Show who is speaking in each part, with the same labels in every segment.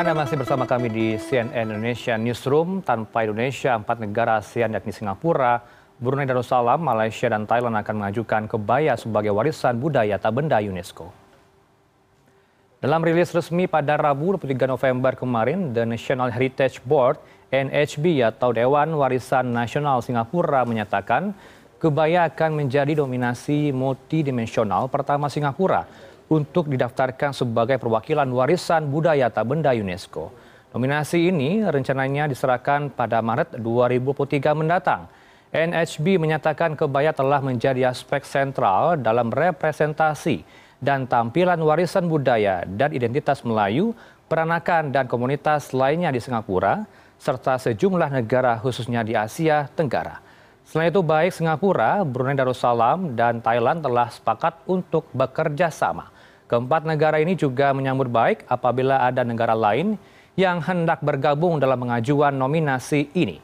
Speaker 1: Anda masih bersama kami di CNN Indonesia Newsroom. Tanpa Indonesia, empat negara ASEAN yakni Singapura, Brunei Darussalam, Malaysia, dan Thailand akan mengajukan kebaya sebagai warisan budaya tak benda UNESCO. Dalam rilis resmi pada Rabu 23 November kemarin, The National Heritage Board NHB atau Dewan Warisan Nasional Singapura menyatakan kebaya akan menjadi dominasi multidimensional pertama Singapura untuk didaftarkan sebagai perwakilan warisan budaya tak benda UNESCO. Nominasi ini rencananya diserahkan pada Maret 2023 mendatang. NHB menyatakan kebaya telah menjadi aspek sentral dalam representasi dan tampilan warisan budaya dan identitas Melayu, peranakan dan komunitas lainnya di Singapura, serta sejumlah negara khususnya di Asia Tenggara. Selain itu baik Singapura, Brunei Darussalam, dan Thailand telah sepakat untuk bekerja sama. Keempat negara ini juga menyambut baik apabila ada negara lain yang hendak bergabung dalam pengajuan nominasi ini.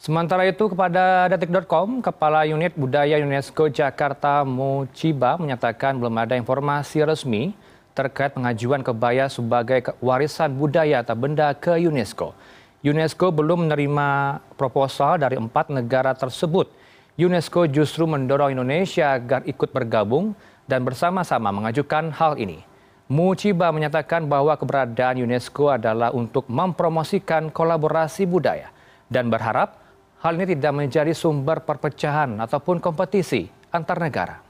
Speaker 1: Sementara itu kepada detik.com, Kepala Unit Budaya UNESCO Jakarta Muciba menyatakan belum ada informasi resmi terkait pengajuan kebaya sebagai warisan budaya atau benda ke UNESCO. UNESCO belum menerima proposal dari empat negara tersebut. UNESCO justru mendorong Indonesia agar ikut bergabung dan bersama-sama mengajukan hal ini. Muciba menyatakan bahwa keberadaan UNESCO adalah untuk mempromosikan kolaborasi budaya dan berharap hal ini tidak menjadi sumber perpecahan ataupun kompetisi antar negara.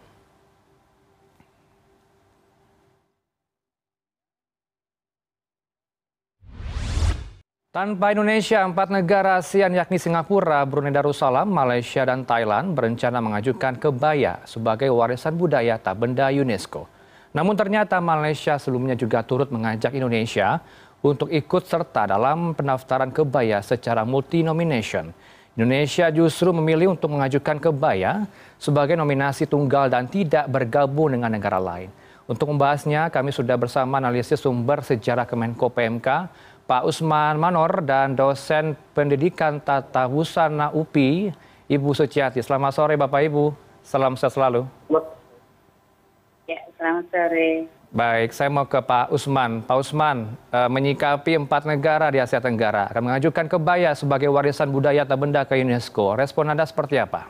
Speaker 1: Tanpa Indonesia, empat negara ASEAN yakni Singapura, Brunei Darussalam, Malaysia, dan Thailand berencana mengajukan kebaya sebagai warisan budaya tak benda UNESCO. Namun ternyata Malaysia sebelumnya juga turut mengajak Indonesia untuk ikut serta dalam pendaftaran kebaya secara multi-nomination. Indonesia justru memilih untuk mengajukan kebaya sebagai nominasi tunggal dan tidak bergabung dengan negara lain. Untuk membahasnya, kami sudah bersama analisis sumber sejarah Kemenko PMK, Pak Usman Manor, dan dosen pendidikan tata busana UPI, Ibu Suciati. Selamat sore Bapak Ibu, salam sehat selalu.
Speaker 2: Ya, selamat sore.
Speaker 1: Baik, saya mau ke Pak Usman. Pak Usman, eh, menyikapi empat negara di Asia Tenggara akan mengajukan kebaya sebagai warisan budaya atau benda ke UNESCO. Respon Anda seperti apa?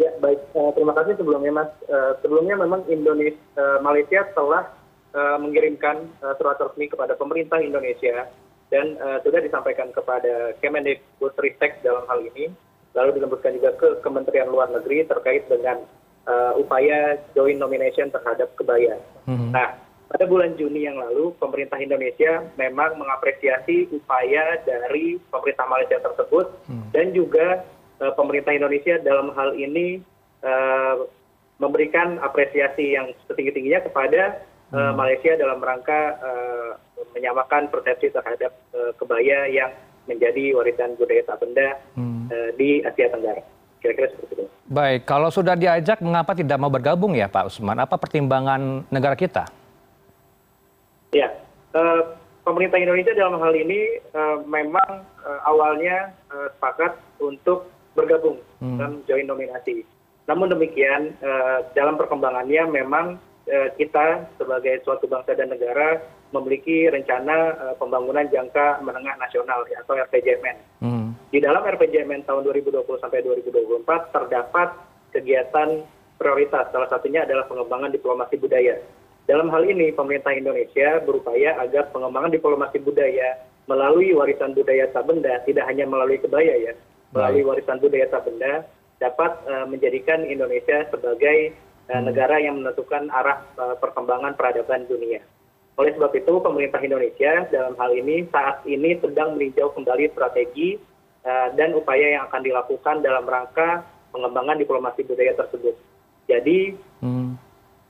Speaker 3: Ya, baik. Eh, terima kasih sebelumnya, Mas. Eh, sebelumnya memang Indonesia, Malaysia telah mengirimkan surat resmi kepada pemerintah Indonesia dan sudah disampaikan kepada Kemendikbudristek dalam hal ini, lalu dilembutkan juga ke Kementerian Luar Negeri terkait dengan uh, upaya joint nomination terhadap kebaya. Hmm. Nah, pada bulan Juni yang lalu, pemerintah Indonesia memang mengapresiasi upaya dari pemerintah Malaysia tersebut hmm. dan juga uh, pemerintah Indonesia dalam hal ini uh, memberikan apresiasi yang setinggi-tingginya kepada Malaysia dalam rangka uh, menyamakan persepsi terhadap uh, kebaya yang menjadi warisan budaya tak benda hmm. uh, di Asia Tenggara kira-kira seperti itu.
Speaker 1: Baik, kalau sudah diajak, mengapa tidak mau bergabung ya Pak Usman? Apa pertimbangan negara kita?
Speaker 3: Ya, uh, pemerintah Indonesia dalam hal ini uh, memang uh, awalnya uh, sepakat untuk bergabung hmm. dalam joint nominasi. Namun demikian, uh, dalam perkembangannya memang kita sebagai suatu bangsa dan negara memiliki rencana uh, pembangunan jangka menengah nasional atau RPJMN. Hmm di dalam rpjmn tahun 2020 sampai 2024 terdapat kegiatan prioritas salah satunya adalah pengembangan diplomasi budaya dalam hal ini pemerintah indonesia berupaya agar pengembangan diplomasi budaya melalui warisan budaya tak benda tidak hanya melalui kebaya ya melalui warisan budaya tak benda dapat uh, menjadikan Indonesia sebagai. Negara yang menentukan arah uh, perkembangan peradaban dunia. Oleh sebab itu, pemerintah Indonesia dalam hal ini saat ini sedang meninjau kembali strategi Eh, dan upaya yang akan dilakukan dalam rangka pengembangan diplomasi budaya tersebut. Jadi hmm.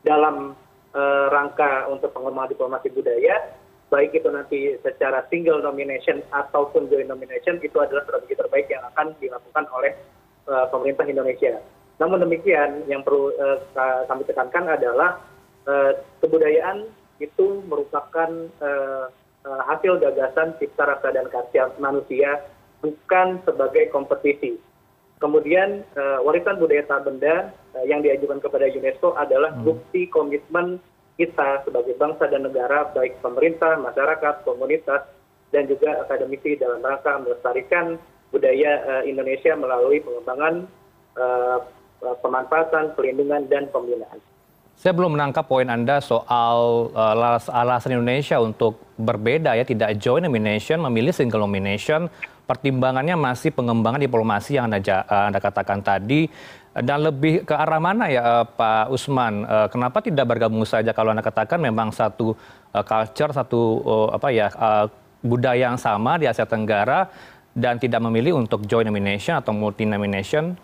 Speaker 3: dalam uh, rangka untuk pengembangan diplomasi budaya, baik itu nanti secara single nomination ataupun joint nomination itu adalah strategi terbaik yang akan dilakukan oleh uh, pemerintah Indonesia. Namun demikian, yang perlu uh, kami tekankan adalah uh, kebudayaan itu merupakan uh, uh, hasil gagasan cipta rasa dan karya manusia bukan sebagai kompetisi. kemudian warisan budaya tak benda yang diajukan kepada unesco adalah bukti komitmen kita sebagai bangsa dan negara baik pemerintah masyarakat komunitas dan juga akademisi dalam rangka melestarikan budaya indonesia melalui pengembangan pemanfaatan pelindungan dan pembinaan
Speaker 1: saya belum menangkap poin Anda soal uh, alasan Indonesia untuk berbeda ya, tidak joint nomination, memilih single nomination. Pertimbangannya masih pengembangan diplomasi yang Anda, uh, anda katakan tadi. Dan lebih ke arah mana ya Pak Usman? Kenapa tidak bergabung saja kalau Anda katakan memang satu culture, satu apa ya budaya yang sama di Asia Tenggara dan tidak memilih untuk joint nomination atau multi nomination?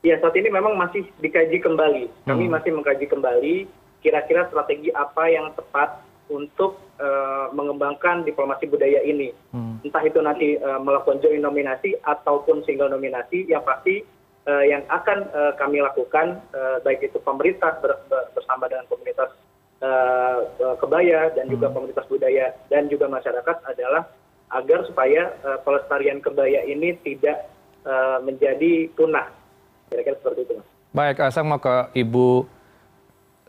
Speaker 3: Ya saat ini memang masih dikaji kembali kami hmm. masih mengkaji kembali kira kira strategi apa yang tepat untuk uh, mengembangkan diplomasi budaya ini hmm. entah itu nanti uh, melakukan joint nominasi ataupun single nominasi yang pasti uh, yang akan uh, kami lakukan uh, baik itu pemerintah ber, ber, bersama dengan komunitas uh, kebaya dan juga hmm. komunitas budaya dan juga masyarakat adalah agar supaya uh, pelestarian kebaya ini tidak uh, menjadi punah kira-kira seperti itu
Speaker 1: baik eh, saya mau ke ibu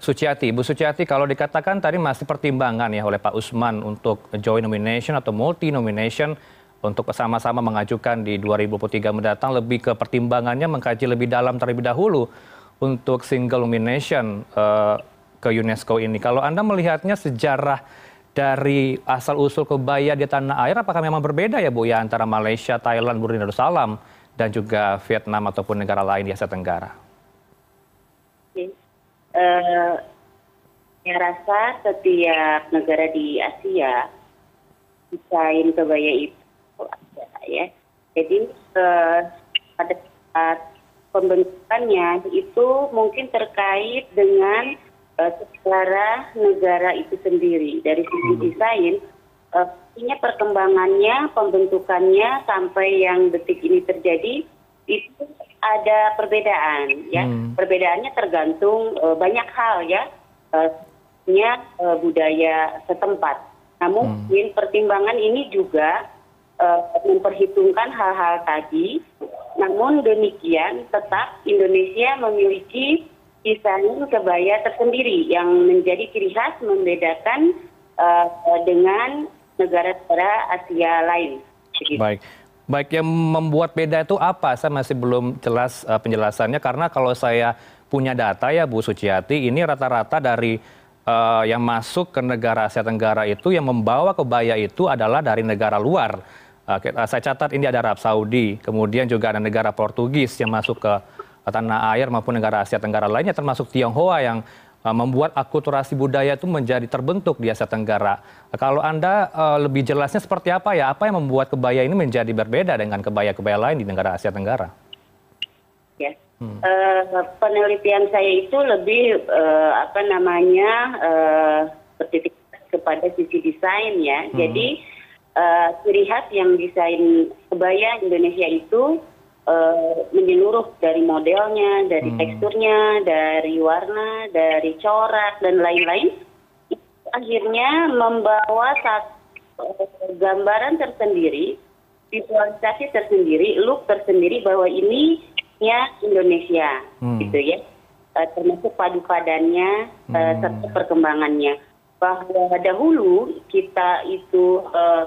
Speaker 1: Suciati. Ibu Suciati, kalau dikatakan tadi masih pertimbangan ya oleh Pak Usman untuk joint nomination atau multi nomination untuk sama-sama mengajukan di 2023 mendatang lebih ke pertimbangannya mengkaji lebih dalam terlebih dahulu untuk single nomination uh, ke UNESCO ini. Kalau Anda melihatnya sejarah dari asal-usul kebaya di tanah air, apakah memang berbeda ya Bu ya antara Malaysia, Thailand, Brunei Darussalam? Dan juga Vietnam ataupun negara lain di Asia Tenggara?
Speaker 2: Uh, saya rasa setiap negara di Asia desain kebaya itu ada ya. Jadi uh, pada saat pembentukannya itu mungkin terkait dengan uh, sejarah negara itu sendiri dari sisi hmm. desain artinya perkembangannya pembentukannya sampai yang detik ini terjadi itu ada perbedaan ya hmm. perbedaannya tergantung uh, banyak hal ya uh, uh, budaya setempat namun hmm. mungkin pertimbangan ini juga memperhitungkan hal-hal tadi namun demikian tetap Indonesia memiliki desain kebaya tersendiri yang menjadi ciri khas membedakan uh, dengan negara-negara Asia lain.
Speaker 1: Baik. Baik, yang membuat beda itu apa? Saya masih belum jelas uh, penjelasannya karena kalau saya punya data ya Bu Suciati, ini rata-rata dari uh, yang masuk ke negara Asia Tenggara itu yang membawa kebaya itu adalah dari negara luar. Uh, saya catat ini ada Arab Saudi, kemudian juga ada negara Portugis yang masuk ke tanah air maupun negara Asia Tenggara lainnya termasuk Tionghoa yang membuat akulturasi budaya itu menjadi terbentuk di Asia Tenggara. Kalau Anda uh, lebih jelasnya seperti apa ya? Apa yang membuat kebaya ini menjadi berbeda dengan kebaya-kebaya lain di negara Asia Tenggara?
Speaker 2: Ya. Hmm. Uh, penelitian saya itu lebih uh, apa namanya uh, bertitik kepada sisi desain ya. Hmm. Jadi uh, ciri khas yang desain kebaya Indonesia itu Eh, menyeluruh dari modelnya dari hmm. teksturnya dari warna dari corak dan lain-lain akhirnya membawa satu eh, gambaran tersendiri visualisasi tersendiri look tersendiri bahwa ini ya Indonesia hmm. gitu ya uh, termasuk padu padannya uh, serta perkembangannya bahwa dahulu kita itu uh,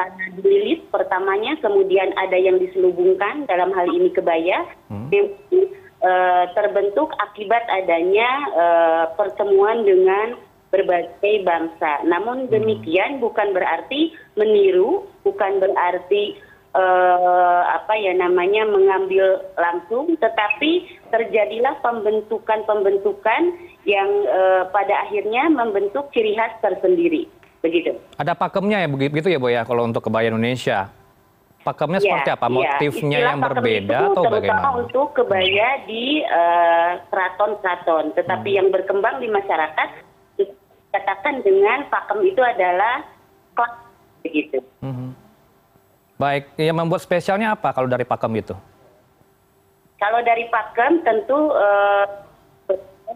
Speaker 2: sana dililit pertamanya kemudian ada yang diselubungkan dalam hal ini kebaya hmm. uh, terbentuk akibat adanya uh, pertemuan dengan berbagai bangsa. Namun hmm. demikian bukan berarti meniru, bukan berarti uh, apa ya namanya mengambil langsung, tetapi terjadilah pembentukan-pembentukan yang pada akhirnya membentuk ciri khas tersendiri.
Speaker 1: Ada pakemnya ya begitu ya Bu ya kalau untuk kebaya Indonesia. Pakemnya ya, seperti apa? Iya. Motifnya ya. yang berbeda itu atau bagaimana?
Speaker 2: untuk kebaya di uh, keraton-keraton, tetapi hmm. yang berkembang di masyarakat dikatakan dengan pakem itu adalah klak begitu. Hmm.
Speaker 1: Baik, yang membuat spesialnya apa kalau dari pakem itu?
Speaker 2: Kalau dari pakem tentu uh,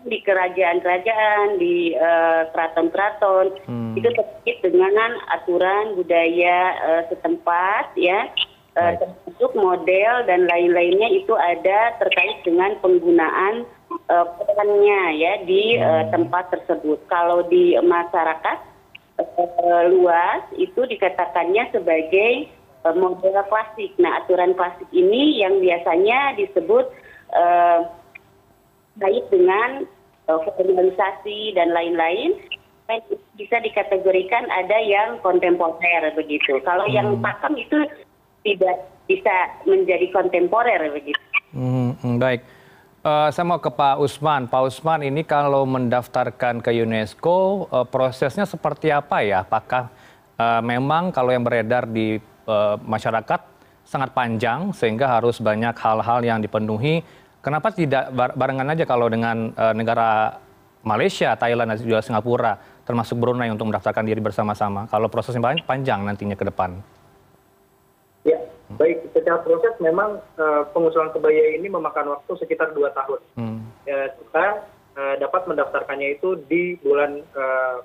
Speaker 2: di kerajaan-kerajaan, di uh, keraton-keraton, hmm. itu terkait dengan aturan budaya uh, setempat, ya. uh, termasuk model dan lain-lainnya itu ada terkait dengan penggunaan uh, perannya ya di uh, tempat tersebut. Kalau di masyarakat uh, luas itu dikatakannya sebagai model klasik. Nah, aturan klasik ini yang biasanya disebut uh, kait dengan uh, formalisasi dan lain-lain bisa dikategorikan ada yang kontemporer begitu. Kalau hmm. yang pakem itu tidak bisa menjadi kontemporer begitu.
Speaker 1: Hmm, hmm baik. Uh, saya mau ke Pak Usman. Pak Usman ini kalau mendaftarkan ke UNESCO uh, prosesnya seperti apa ya? Apakah uh, memang kalau yang beredar di uh, masyarakat sangat panjang sehingga harus banyak hal-hal yang dipenuhi? Kenapa tidak barengan aja kalau dengan uh, negara Malaysia, Thailand dan juga Singapura? termasuk Brunei untuk mendaftarkan diri bersama-sama kalau prosesnya panjang nantinya ke depan?
Speaker 3: Ya, baik. Secara proses memang uh, pengusulan kebaya ini memakan waktu sekitar dua tahun. Hmm. Ya, kita uh, dapat mendaftarkannya itu di bulan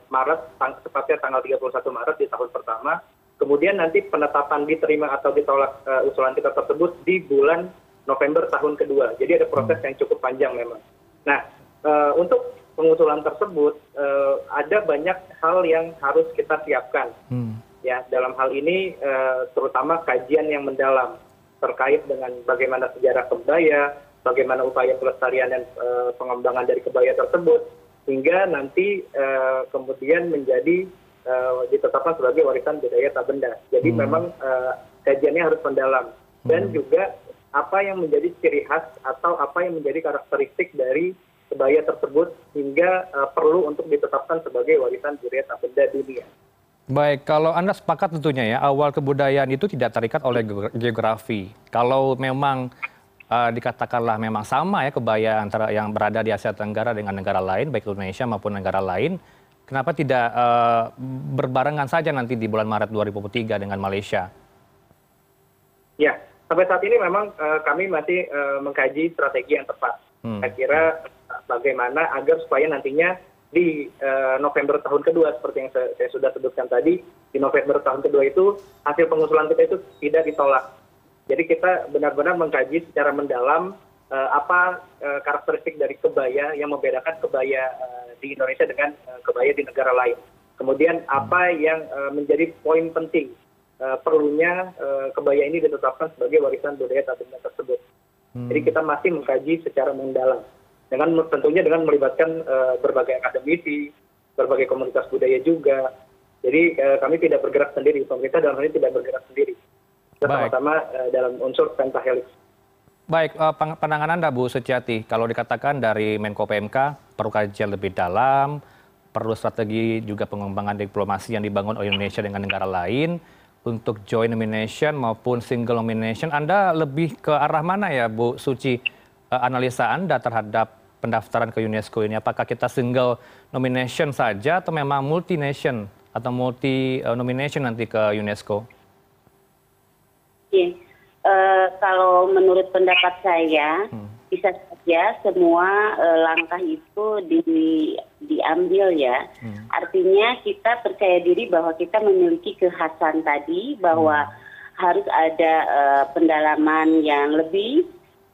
Speaker 3: Maret, tepatnya tanggal 31 Maret di tahun pertama. Kemudian nanti penetapan diterima atau ditolak uh, usulan kita tersebut di bulan November tahun kedua. Jadi ada proses hmm. yang cukup panjang memang. Nah, uh, untuk pengusulan tersebut uh, ada banyak hal yang harus kita siapkan hmm. ya dalam hal ini uh, terutama kajian yang mendalam terkait dengan bagaimana sejarah kebaya bagaimana upaya pelestarian dan pengembangan dari kebaya tersebut hingga nanti kemudian menjadi ditetapkan sebagai warisan budaya tak benda jadi hmm. memang uh, kajiannya harus mendalam dan hmm. juga apa yang menjadi ciri khas atau apa yang menjadi karakteristik dari kebaya tersebut hingga uh, perlu untuk ditetapkan sebagai warisan budaya tak benda dunia.
Speaker 1: Baik, kalau Anda sepakat tentunya ya, awal kebudayaan itu tidak terikat oleh geografi. Kalau memang uh, dikatakanlah memang sama ya kebaya antara yang berada di Asia Tenggara dengan negara lain, baik Indonesia maupun negara lain, kenapa tidak uh, berbarengan saja nanti di bulan Maret 2003 dengan Malaysia?
Speaker 3: Ya, sampai saat ini memang uh, kami masih uh, mengkaji strategi yang tepat. Hmm. Saya kira bagaimana agar supaya nantinya di uh, November tahun kedua seperti yang saya, saya sudah sebutkan tadi di November tahun kedua itu hasil pengusulan kita itu tidak ditolak. Jadi kita benar-benar mengkaji secara mendalam uh, apa uh, karakteristik dari kebaya yang membedakan kebaya uh, di Indonesia dengan uh, kebaya di negara lain. Kemudian apa yang uh, menjadi poin penting perlunya uh, kebaya ini ditetapkan sebagai warisan budaya tak benda tersebut. Hmm. Jadi kita masih mengkaji secara mendalam dengan tentunya dengan melibatkan uh, berbagai akademisi, berbagai komunitas budaya juga. Jadi uh, kami tidak bergerak sendiri, pemerintah dalam hal ini tidak bergerak sendiri. Kita sama-sama uh, dalam unsur pentahelix.
Speaker 1: Baik, uh, pandangan Anda Bu Setiati, kalau dikatakan dari Menko PMK perlu kajian lebih dalam, perlu strategi juga pengembangan diplomasi yang dibangun oleh Indonesia dengan negara lain untuk joint nomination maupun single nomination. Anda lebih ke arah mana ya Bu Suci? analisa Anda terhadap pendaftaran ke UNESCO ini? Apakah kita single nomination saja atau memang multi nation atau multi uh, nomination nanti ke UNESCO?
Speaker 2: Oke, uh, kalau menurut pendapat saya hmm. Bisa saja semua uh, langkah itu di, diambil ya. Hmm. Artinya kita percaya diri bahwa kita memiliki kekhasan tadi bahwa hmm. harus ada uh, pendalaman yang lebih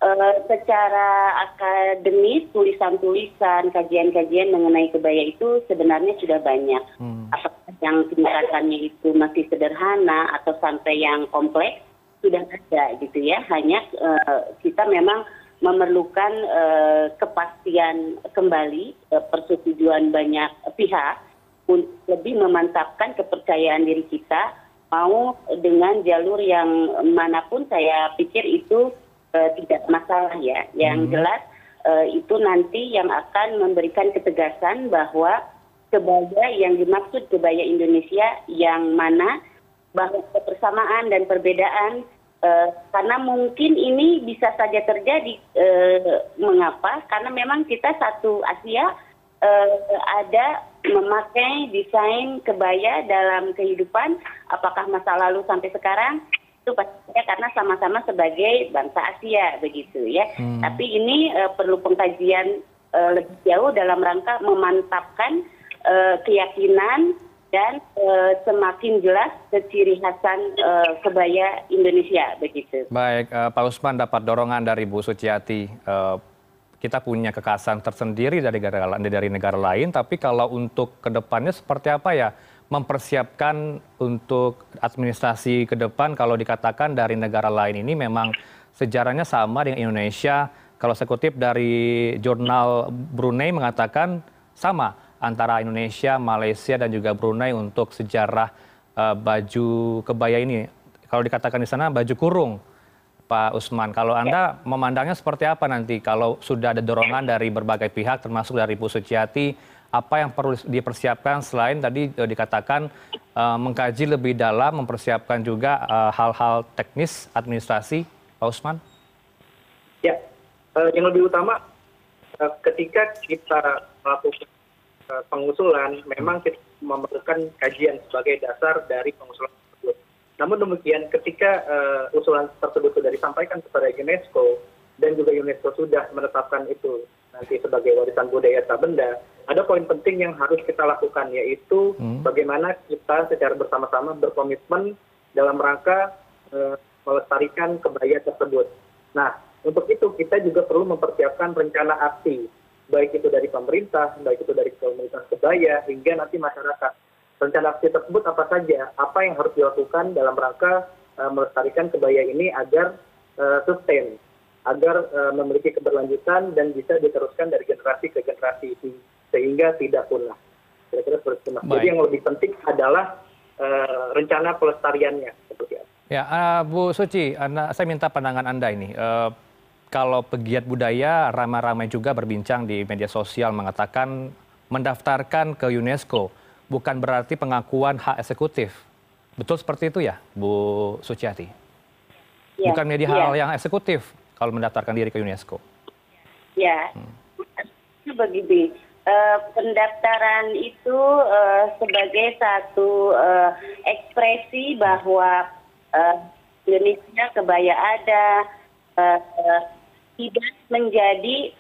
Speaker 2: Eh, secara akademis tulisan-tulisan kajian-kajian mengenai kebaya itu sebenarnya sudah banyak hmm. apakah yang tingkatannya itu masih sederhana atau sampai yang kompleks sudah ada gitu ya hanya uh, kita memang memerlukan uh, kepastian kembali uh, persetujuan banyak pihak untuk lebih memantapkan kepercayaan diri kita mau dengan jalur yang mana pun saya pikir itu Eh, tidak masalah ya. Yang hmm. jelas uh, itu nanti yang akan memberikan ketegasan bahwa kebaya yang dimaksud kebaya Indonesia yang mana bahwa kebersamaan dan perbedaan karena mungkin ini bisa saja terjadi uh, mengapa karena memang kita satu Asia uh, ada memakai desain kebaya dalam kehidupan apakah masa lalu sampai sekarang itu pastinya karena sama-sama sebagai bangsa Asia begitu ya. Hmm. Tapi ini uh, perlu pengkajian uh, lebih jauh dalam rangka memantapkan uh, keyakinan dan uh, semakin jelas keciri khasan uh, kebaya Indonesia begitu.
Speaker 1: Baik, uh, Pak Usman dapat dorongan dari Bu Suciati. Kita punya kekhasan tersendiri dari negara dari negara lain, tapi kalau untuk ke depannya seperti apa ya? Mempersiapkan untuk administrasi ke depan kalau dikatakan dari negara lain ini memang sejarahnya sama dengan Indonesia. Kalau saya kutip dari jurnal Brunei mengatakan sama antara Indonesia, Malaysia dan juga Brunei untuk sejarah uh, baju kebaya ini. Kalau dikatakan di sana baju kurung, Pak Usman. Kalau Anda memandangnya seperti apa nanti kalau sudah ada dorongan dari berbagai pihak termasuk dari Bu Suciati, apa yang perlu dipersiapkan selain tadi uh, dikatakan uh, mengkaji lebih dalam, mempersiapkan juga hal-hal uh, teknis administrasi, Pak Usman?
Speaker 3: Ya, uh, yang lebih utama uh, ketika kita melakukan Eh, pengusulan memang kita memerlukan kajian sebagai dasar dari pengusulan tersebut. Namun demikian ketika uh, usulan tersebut sudah disampaikan kepada UNESCO dan juga UNESCO sudah menetapkan itu nanti sebagai warisan budaya tak benda, ada poin penting yang harus kita lakukan yaitu hmm. bagaimana kita secara bersama-sama berkomitmen dalam rangka uh, melestarikan kebaya tersebut. Nah, untuk itu kita juga perlu mempersiapkan rencana aksi baik itu dari pemerintah, baik itu dari komunitas kebaya, hingga nanti masyarakat. Rencana aksi tersebut apa saja? Apa yang harus dilakukan dalam rangka uh, melestarikan kebaya ini agar uh, sustain, agar uh, memiliki keberlanjutan dan bisa diteruskan dari generasi ke generasi ini, sehingga tidak punah. Kira-kira seperti itu. Jadi yang lebih penting adalah uh, rencana pelestariannya. Seperti apa.
Speaker 1: Ya, uh, Bu Suci, anda, saya minta pandangan Anda ini. Uh, kalau pegiat budaya ramai-ramai juga berbincang di media sosial mengatakan mendaftarkan ke UNESCO bukan berarti pengakuan hak eksekutif. Betul seperti itu ya, Bu Suciati? Ya, bukan media ya. hal yang eksekutif kalau mendaftarkan diri ke UNESCO.
Speaker 2: Ya, hmm. begini. Uh, pendaftaran itu uh, sebagai satu uh, ekspresi bahwa uh, Indonesia kebaya ada, uh, tidak menjadi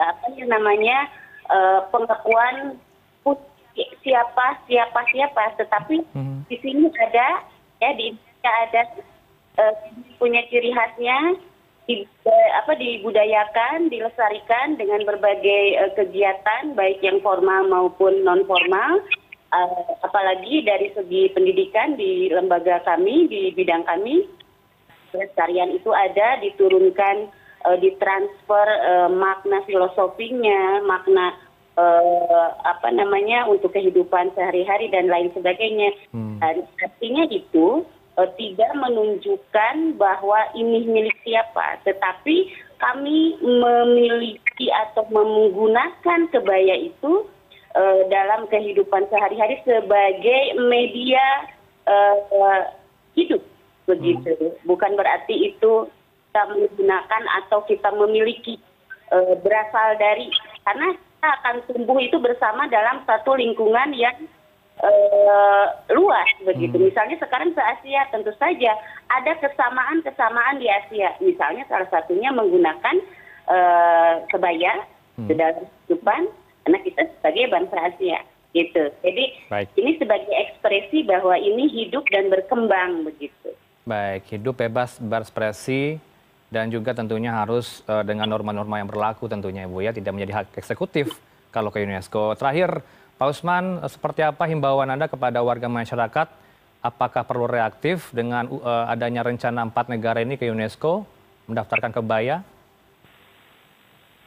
Speaker 2: apa yang namanya uh, pengakuan siapa siapa siapa tetapi hmm. di sini ada ya di Indonesia ada uh, punya ciri khasnya di, apa dibudayakan dilestarikan dengan berbagai uh, kegiatan baik yang formal maupun non formal uh, apalagi dari segi pendidikan di lembaga kami di bidang kami pelestarian itu ada diturunkan ditransfer uh, makna filosofinya, makna uh, apa namanya untuk kehidupan sehari-hari dan lain sebagainya. Hmm. Dan artinya itu uh, tidak menunjukkan bahwa ini milik siapa, tetapi kami memiliki atau menggunakan kebaya itu uh, dalam kehidupan sehari-hari sebagai media uh, hidup begitu. Hmm. Bukan berarti itu kita menggunakan atau kita memiliki uh, berasal dari karena kita akan tumbuh itu bersama dalam satu lingkungan yang uh, luas begitu. Hmm. Misalnya sekarang se Asia tentu saja ada kesamaan-kesamaan di Asia. Misalnya salah satunya menggunakan uh, kebaya hmm. dalam kehidupan karena kita sebagai bangsa Asia gitu. Jadi Baik. ini sebagai ekspresi bahwa ini hidup dan berkembang begitu.
Speaker 1: Baik, hidup bebas berekspresi dan juga tentunya harus uh, dengan norma-norma yang berlaku tentunya Ibu ya, tidak menjadi hak eksekutif kalau ke UNESCO. Terakhir, Pak Usman, uh, seperti apa himbauan Anda kepada warga masyarakat? Apakah perlu reaktif dengan uh, adanya rencana empat negara ini ke UNESCO mendaftarkan kebaya?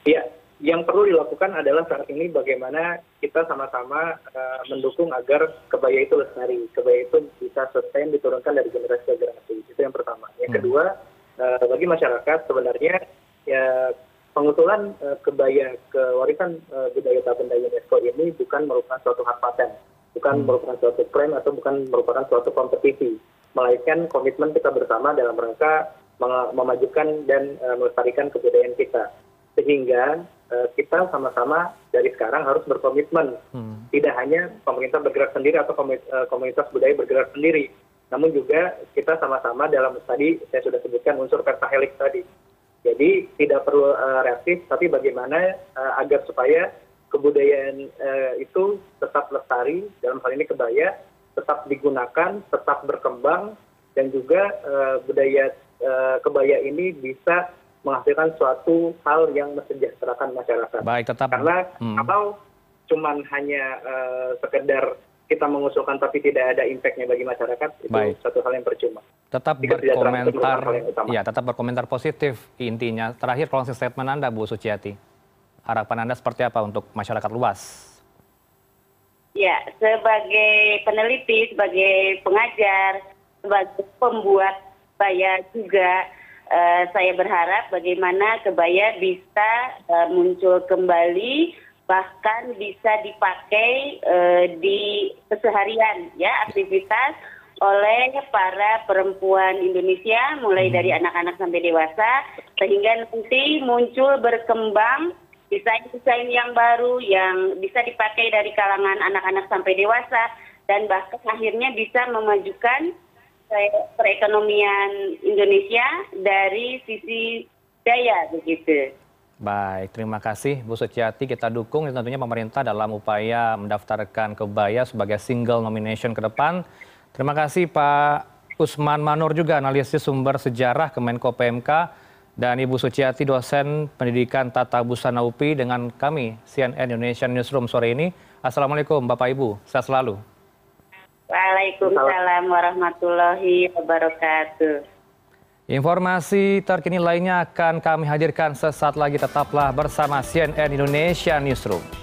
Speaker 3: Iya, yang perlu dilakukan adalah saat ini bagaimana kita sama-sama uh, mendukung agar kebaya itu lestari, kebaya itu bisa sustain diturunkan dari generasi ke generasi. Itu yang pertama. Yang hmm. kedua, Eh, bagi masyarakat sebenarnya ya pengusulan uh, kebaya ke warisan uh, budaya tak benda UNESCO ini bukan merupakan suatu hak paten, bukan hmm. merupakan suatu klaim atau bukan merupakan suatu kompetisi, melainkan komitmen kita bersama dalam rangka memajukan dan uh, melestarikan kebudayaan kita. Sehingga uh, kita sama-sama dari sekarang harus berkomitmen, hmm. tidak hanya pemerintah bergerak sendiri atau komunitas budaya bergerak sendiri, namun juga kita sama-sama dalam tadi saya sudah sebutkan unsur pentahelix tadi. Jadi tidak perlu uh, reaktif, tapi bagaimana uh, agar supaya kebudayaan uh, itu tetap lestari dalam hal ini kebaya tetap digunakan, tetap berkembang, dan juga uh, budaya uh, kebaya ini bisa menghasilkan suatu hal yang mensejahterakan masyarakat.
Speaker 1: Baik, tetap.
Speaker 3: Karena hmm. kalau cuman hanya uh, sekedar kita mengusulkan tapi tidak ada impactnya bagi masyarakat itu Baik. satu hal yang percuma.
Speaker 1: Tetap Jika berkomentar, ya tetap berkomentar positif intinya. Terakhir closing statement Anda Bu Suciati, harapan Anda seperti apa untuk masyarakat luas?
Speaker 2: Ya, sebagai peneliti, sebagai pengajar, sebagai pembuat kebaya juga, uh, saya berharap bagaimana kebaya bisa uh, muncul kembali bahkan bisa dipakai uh, di keseharian ya aktivitas oleh para perempuan Indonesia mulai dari hmm. anak-anak sampai dewasa sehingga nanti muncul berkembang desain-desain yang baru yang bisa dipakai dari kalangan anak-anak sampai dewasa dan bahkan akhirnya bisa memajukan perekonomian Indonesia dari sisi daya begitu.
Speaker 1: Baik, terima kasih Bu Suciati. Kita dukung tentunya pemerintah dalam upaya mendaftarkan kebaya sebagai single nomination ke depan. Terima kasih Pak Usman Manur juga analisis sumber sejarah Kemenko PMK dan Ibu Suciati dosen pendidikan tata busana UPI dengan kami CNN Indonesia Newsroom sore ini. Assalamualaikum Bapak Ibu, sehat selalu.
Speaker 2: Waalaikumsalam warahmatullahi wabarakatuh.
Speaker 1: Informasi terkini lainnya akan kami hadirkan sesaat lagi. Tetaplah bersama CNN Indonesia Newsroom.